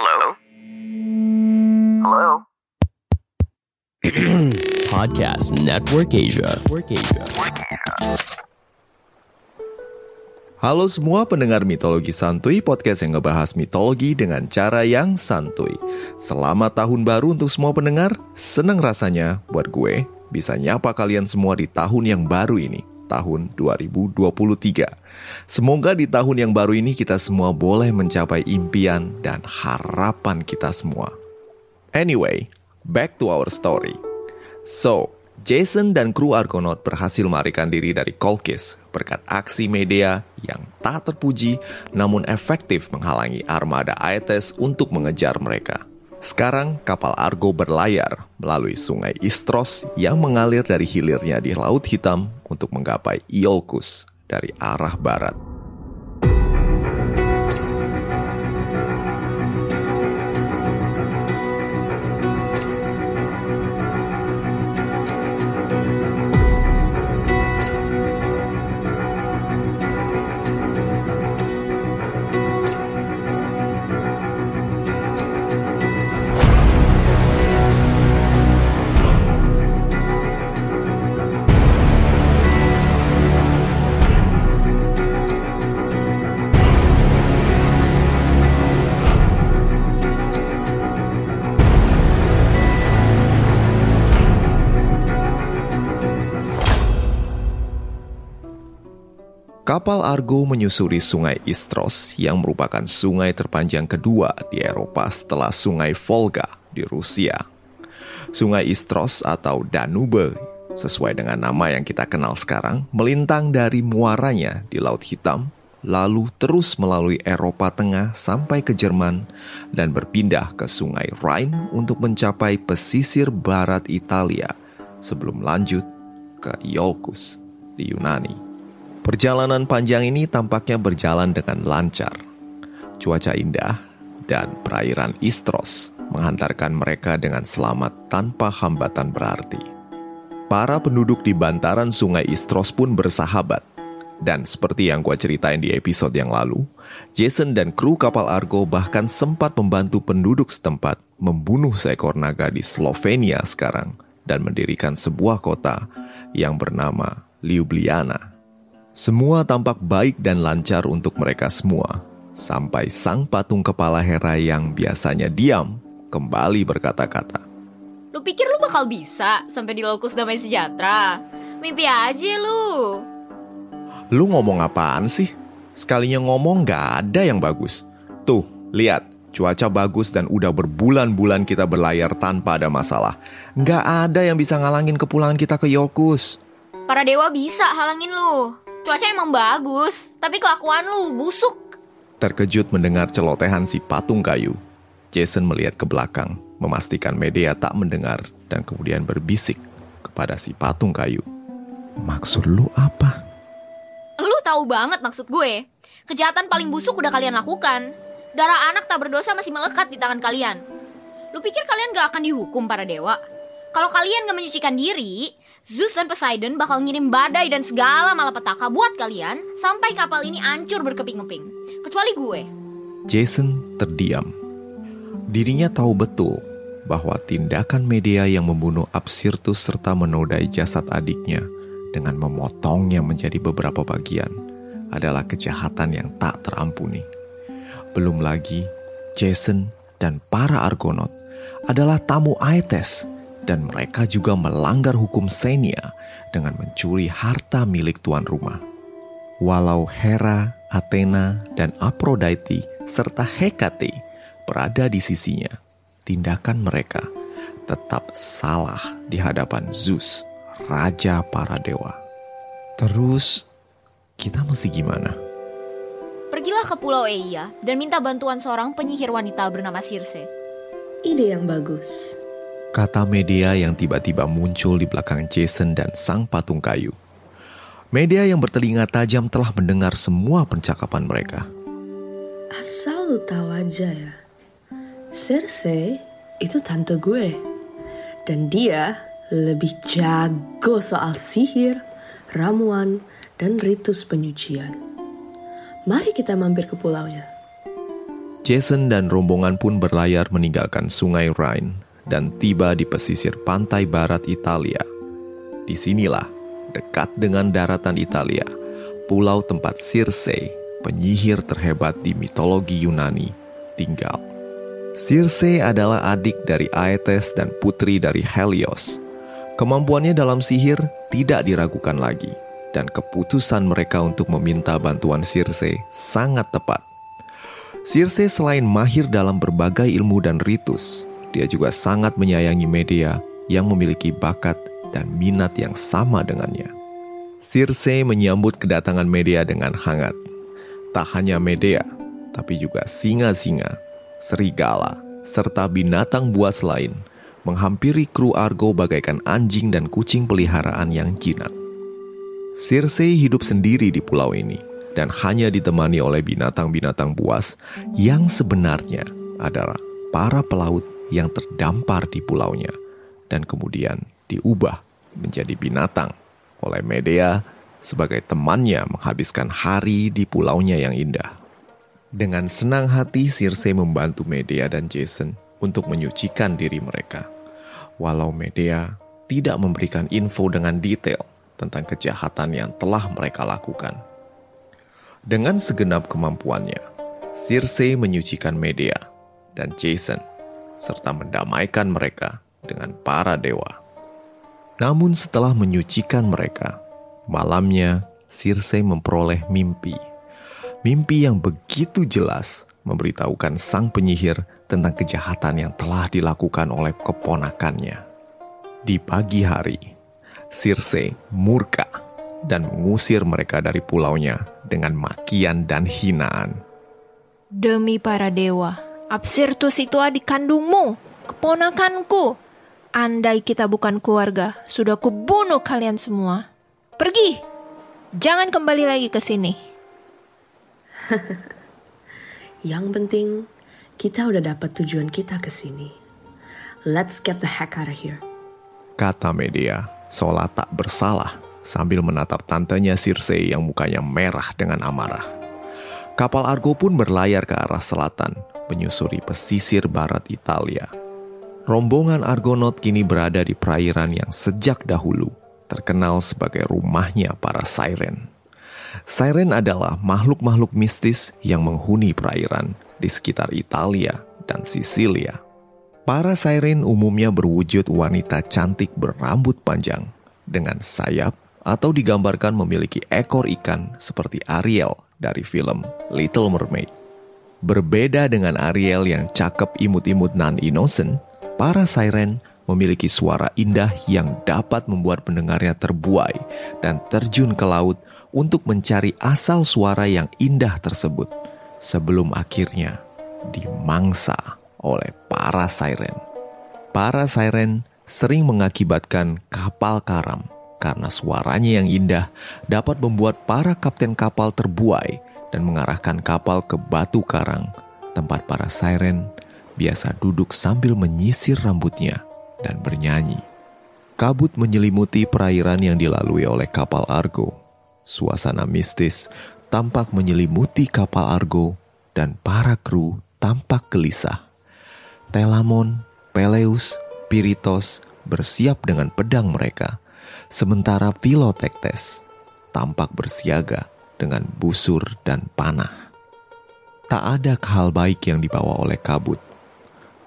Hello? Hello? Podcast Network Asia. Network Asia. Halo semua pendengar mitologi santuy, podcast yang ngebahas mitologi dengan cara yang santuy. Selamat tahun baru untuk semua pendengar. Seneng rasanya buat gue bisa nyapa kalian semua di tahun yang baru ini, tahun 2023. Semoga di tahun yang baru ini kita semua boleh mencapai impian dan harapan kita semua. Anyway, back to our story. So, Jason dan kru Argonaut berhasil melarikan diri dari Kolkis berkat aksi media yang tak terpuji namun efektif menghalangi armada Aetes untuk mengejar mereka. Sekarang kapal Argo berlayar melalui sungai Istros yang mengalir dari hilirnya di Laut Hitam untuk menggapai Iolcus dari arah barat. Kapal Argo menyusuri sungai Istros yang merupakan sungai terpanjang kedua di Eropa setelah sungai Volga di Rusia. Sungai Istros atau Danube, sesuai dengan nama yang kita kenal sekarang, melintang dari muaranya di Laut Hitam, lalu terus melalui Eropa Tengah sampai ke Jerman dan berpindah ke sungai Rhine untuk mencapai pesisir barat Italia sebelum lanjut ke Iolcus di Yunani. Perjalanan panjang ini tampaknya berjalan dengan lancar. Cuaca indah dan perairan Istros menghantarkan mereka dengan selamat tanpa hambatan berarti. Para penduduk di bantaran sungai Istros pun bersahabat. Dan seperti yang gue ceritain di episode yang lalu, Jason dan kru kapal Argo bahkan sempat membantu penduduk setempat membunuh seekor naga di Slovenia sekarang dan mendirikan sebuah kota yang bernama Ljubljana. Semua tampak baik dan lancar untuk mereka semua, sampai sang patung kepala Hera yang biasanya diam kembali berkata-kata. Lu pikir lu bakal bisa sampai di lokus damai sejahtera? Mimpi aja lu. Lu ngomong apaan sih? Sekalinya ngomong gak ada yang bagus. Tuh, lihat, cuaca bagus dan udah berbulan-bulan kita berlayar tanpa ada masalah. Gak ada yang bisa ngalangin kepulangan kita ke Yokus. Para dewa bisa halangin lu. Cuaca emang bagus, tapi kelakuan lu busuk. Terkejut mendengar celotehan si patung kayu, Jason melihat ke belakang, memastikan media tak mendengar dan kemudian berbisik kepada si patung kayu. Maksud lu apa? Lu tahu banget maksud gue. Kejahatan paling busuk udah kalian lakukan. Darah anak tak berdosa masih melekat di tangan kalian. Lu pikir kalian gak akan dihukum para dewa? Kalau kalian gak menyucikan diri, Zeus dan Poseidon bakal ngirim badai dan segala malapetaka buat kalian sampai kapal ini hancur berkeping-keping. Kecuali gue. Jason terdiam. Dirinya tahu betul bahwa tindakan media yang membunuh Absirtus serta menodai jasad adiknya dengan memotongnya menjadi beberapa bagian adalah kejahatan yang tak terampuni. Belum lagi, Jason dan para Argonaut adalah tamu Aetes dan mereka juga melanggar hukum Senia dengan mencuri harta milik tuan rumah. Walau Hera, Athena, dan Aphrodite serta Hekate berada di sisinya, tindakan mereka tetap salah di hadapan Zeus, raja para dewa. Terus, kita mesti gimana? Pergilah ke Pulau Eia dan minta bantuan seorang penyihir wanita bernama Circe. Ide yang bagus. Kata media yang tiba-tiba muncul di belakang Jason dan sang patung kayu. Media yang bertelinga tajam telah mendengar semua percakapan mereka. Asal lu tahu aja ya. Cersei itu tante gue. Dan dia lebih jago soal sihir, ramuan, dan ritus penyucian. Mari kita mampir ke pulaunya. Jason dan rombongan pun berlayar meninggalkan sungai Rhine dan tiba di pesisir pantai barat Italia. Di sinilah, dekat dengan daratan Italia, pulau tempat Circe, penyihir terhebat di mitologi Yunani, tinggal. Circe adalah adik dari Aetes dan putri dari Helios. Kemampuannya dalam sihir tidak diragukan lagi, dan keputusan mereka untuk meminta bantuan Circe sangat tepat. Circe selain mahir dalam berbagai ilmu dan ritus, dia juga sangat menyayangi media yang memiliki bakat dan minat yang sama dengannya. Circe menyambut kedatangan media dengan hangat. Tak hanya media, tapi juga singa-singa, serigala, serta binatang buas lain menghampiri kru Argo bagaikan anjing dan kucing peliharaan yang jinak. Circe hidup sendiri di pulau ini dan hanya ditemani oleh binatang-binatang buas yang sebenarnya adalah para pelaut yang terdampar di pulaunya dan kemudian diubah menjadi binatang oleh Medea sebagai temannya menghabiskan hari di pulaunya yang indah. Dengan senang hati Circe membantu Medea dan Jason untuk menyucikan diri mereka. Walau Medea tidak memberikan info dengan detail tentang kejahatan yang telah mereka lakukan. Dengan segenap kemampuannya, Circe menyucikan Medea dan Jason, serta mendamaikan mereka dengan para dewa. Namun setelah menyucikan mereka, malamnya Circe memperoleh mimpi. Mimpi yang begitu jelas memberitahukan sang penyihir tentang kejahatan yang telah dilakukan oleh keponakannya. Di pagi hari, Circe murka dan mengusir mereka dari pulaunya dengan makian dan hinaan. Demi para dewa, Absirtus itu adik kandungmu, keponakanku. Andai kita bukan keluarga, sudah kubunuh kalian semua. Pergi, jangan kembali lagi ke sini. Yang penting, kita udah dapat tujuan kita ke sini. Let's get the heck out of here. Kata media, seolah tak bersalah sambil menatap tantenya Circe yang mukanya merah dengan amarah. Kapal Argo pun berlayar ke arah selatan, menyusuri pesisir barat Italia. Rombongan Argonaut kini berada di perairan yang sejak dahulu terkenal sebagai rumahnya para siren. Siren adalah makhluk-makhluk mistis yang menghuni perairan di sekitar Italia dan Sisilia. Para siren umumnya berwujud wanita cantik berambut panjang dengan sayap atau digambarkan memiliki ekor ikan seperti Ariel dari film Little Mermaid. Berbeda dengan Ariel yang cakep imut-imut non-innocent, para siren memiliki suara indah yang dapat membuat pendengarnya terbuai dan terjun ke laut untuk mencari asal suara yang indah tersebut sebelum akhirnya dimangsa oleh para siren. Para siren sering mengakibatkan kapal karam karena suaranya yang indah dapat membuat para kapten kapal terbuai dan mengarahkan kapal ke batu karang, tempat para siren biasa duduk sambil menyisir rambutnya dan bernyanyi. Kabut menyelimuti perairan yang dilalui oleh kapal Argo. Suasana mistis tampak menyelimuti kapal Argo dan para kru tampak gelisah. Telamon, Peleus, Piritos bersiap dengan pedang mereka – sementara Pilotektes tampak bersiaga dengan busur dan panah. Tak ada hal baik yang dibawa oleh kabut.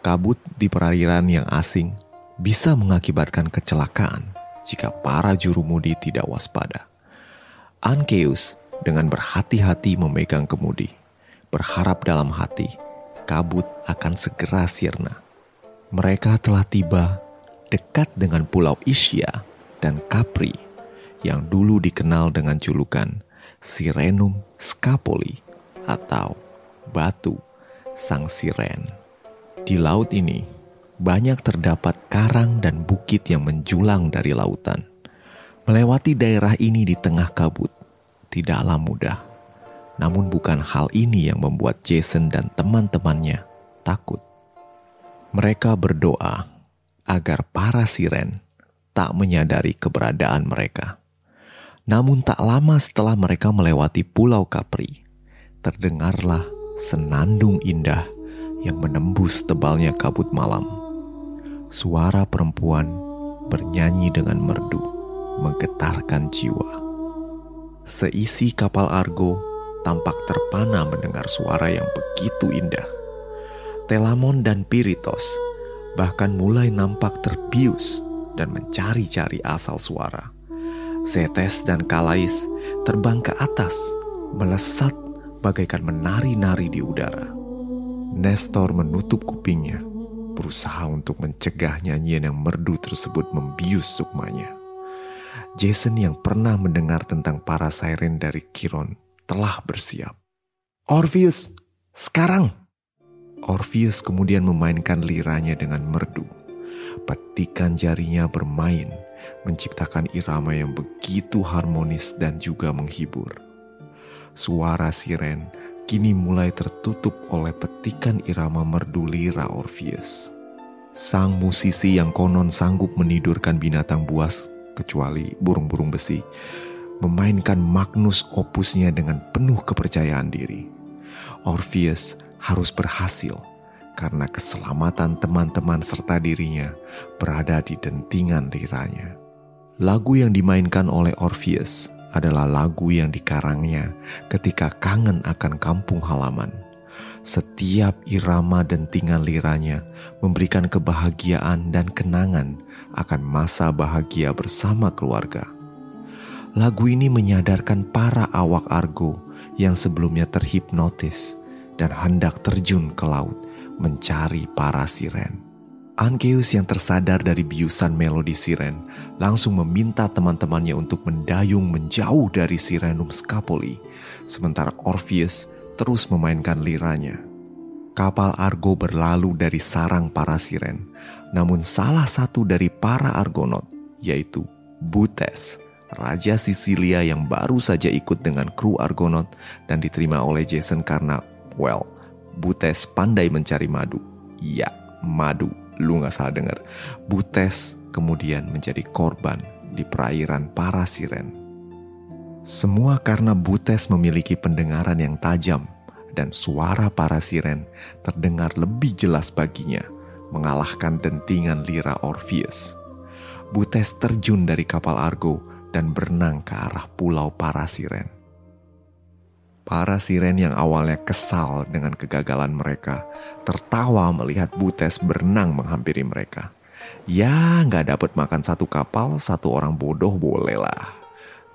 Kabut di perairan yang asing bisa mengakibatkan kecelakaan jika para jurumudi tidak waspada. Ankeus dengan berhati-hati memegang kemudi, berharap dalam hati kabut akan segera sirna. Mereka telah tiba dekat dengan pulau Isya dan Capri yang dulu dikenal dengan julukan Sirenum Scapoli atau batu sang siren. Di laut ini banyak terdapat karang dan bukit yang menjulang dari lautan. Melewati daerah ini di tengah kabut tidaklah mudah. Namun bukan hal ini yang membuat Jason dan teman-temannya takut. Mereka berdoa agar para siren tak menyadari keberadaan mereka. Namun tak lama setelah mereka melewati Pulau Capri, terdengarlah senandung indah yang menembus tebalnya kabut malam. Suara perempuan bernyanyi dengan merdu, menggetarkan jiwa. Seisi kapal Argo tampak terpana mendengar suara yang begitu indah. Telamon dan Piritos bahkan mulai nampak terbius dan mencari-cari asal suara. Setes dan Kalais terbang ke atas, melesat bagaikan menari-nari di udara. Nestor menutup kupingnya, berusaha untuk mencegah nyanyian yang merdu tersebut membius sukmanya. Jason yang pernah mendengar tentang para siren dari Kiron telah bersiap. Orpheus, sekarang! Orpheus kemudian memainkan liranya dengan merdu. Petikan jarinya bermain, menciptakan irama yang begitu harmonis dan juga menghibur. Suara siren kini mulai tertutup oleh petikan irama merdu lira Orpheus. Sang musisi yang konon sanggup menidurkan binatang buas, kecuali burung-burung besi, memainkan Magnus opusnya dengan penuh kepercayaan diri. Orpheus harus berhasil karena keselamatan teman-teman serta dirinya berada di dentingan liranya. Lagu yang dimainkan oleh Orpheus adalah lagu yang dikarangnya ketika kangen akan kampung halaman. Setiap irama dentingan liranya memberikan kebahagiaan dan kenangan akan masa bahagia bersama keluarga. Lagu ini menyadarkan para awak argo yang sebelumnya terhipnotis dan hendak terjun ke laut mencari para siren. Ankeus yang tersadar dari biusan melodi siren langsung meminta teman-temannya untuk mendayung menjauh dari Sirenum Scapoli, sementara Orpheus terus memainkan liranya. Kapal Argo berlalu dari sarang para siren, namun salah satu dari para Argonaut, yaitu Butes, Raja Sisilia yang baru saja ikut dengan kru Argonaut dan diterima oleh Jason karena, well, Butes pandai mencari madu. Ya, madu lu gak salah dengar. Butes kemudian menjadi korban di perairan para siren. Semua karena Butes memiliki pendengaran yang tajam dan suara para siren terdengar lebih jelas baginya, mengalahkan dentingan lira Orpheus. Butes terjun dari kapal Argo dan berenang ke arah pulau para siren. Para siren yang awalnya kesal dengan kegagalan mereka, tertawa melihat Butes berenang menghampiri mereka. Ya, nggak dapat makan satu kapal, satu orang bodoh bolehlah.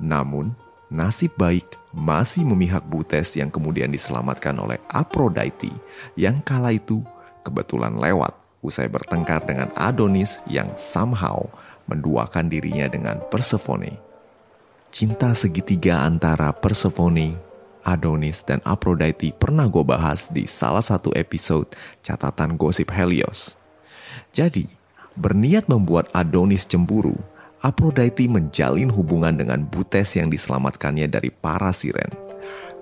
Namun, nasib baik masih memihak Butes yang kemudian diselamatkan oleh Aphrodite yang kala itu kebetulan lewat usai bertengkar dengan Adonis yang somehow menduakan dirinya dengan Persephone. Cinta segitiga antara Persephone Adonis dan Aphrodite pernah gue bahas di salah satu episode catatan gosip Helios. Jadi, berniat membuat Adonis cemburu, Aphrodite menjalin hubungan dengan Butes yang diselamatkannya dari para siren.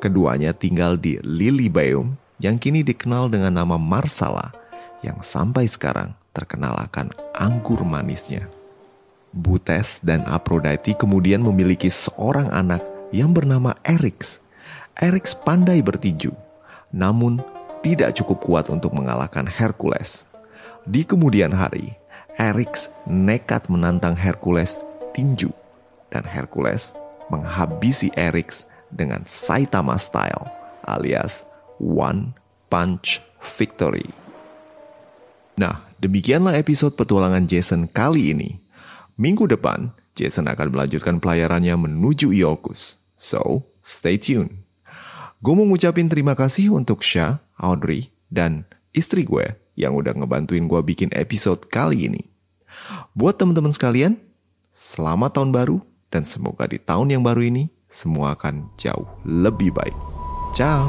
Keduanya tinggal di Lilybaeum yang kini dikenal dengan nama Marsala yang sampai sekarang terkenal akan anggur manisnya. Butes dan Aphrodite kemudian memiliki seorang anak yang bernama Eryx Erix pandai bertinju, namun tidak cukup kuat untuk mengalahkan Hercules. Di kemudian hari, Erix nekat menantang Hercules tinju, dan Hercules menghabisi Erix dengan Saitama Style alias One Punch Victory. Nah, demikianlah episode petualangan Jason kali ini. Minggu depan, Jason akan melanjutkan pelayarannya menuju Iolcus. So, stay tuned. Gue mau ngucapin terima kasih untuk Syah, Audrey, dan istri gue yang udah ngebantuin gue bikin episode kali ini. Buat teman-teman sekalian, selamat tahun baru dan semoga di tahun yang baru ini semua akan jauh lebih baik. Ciao.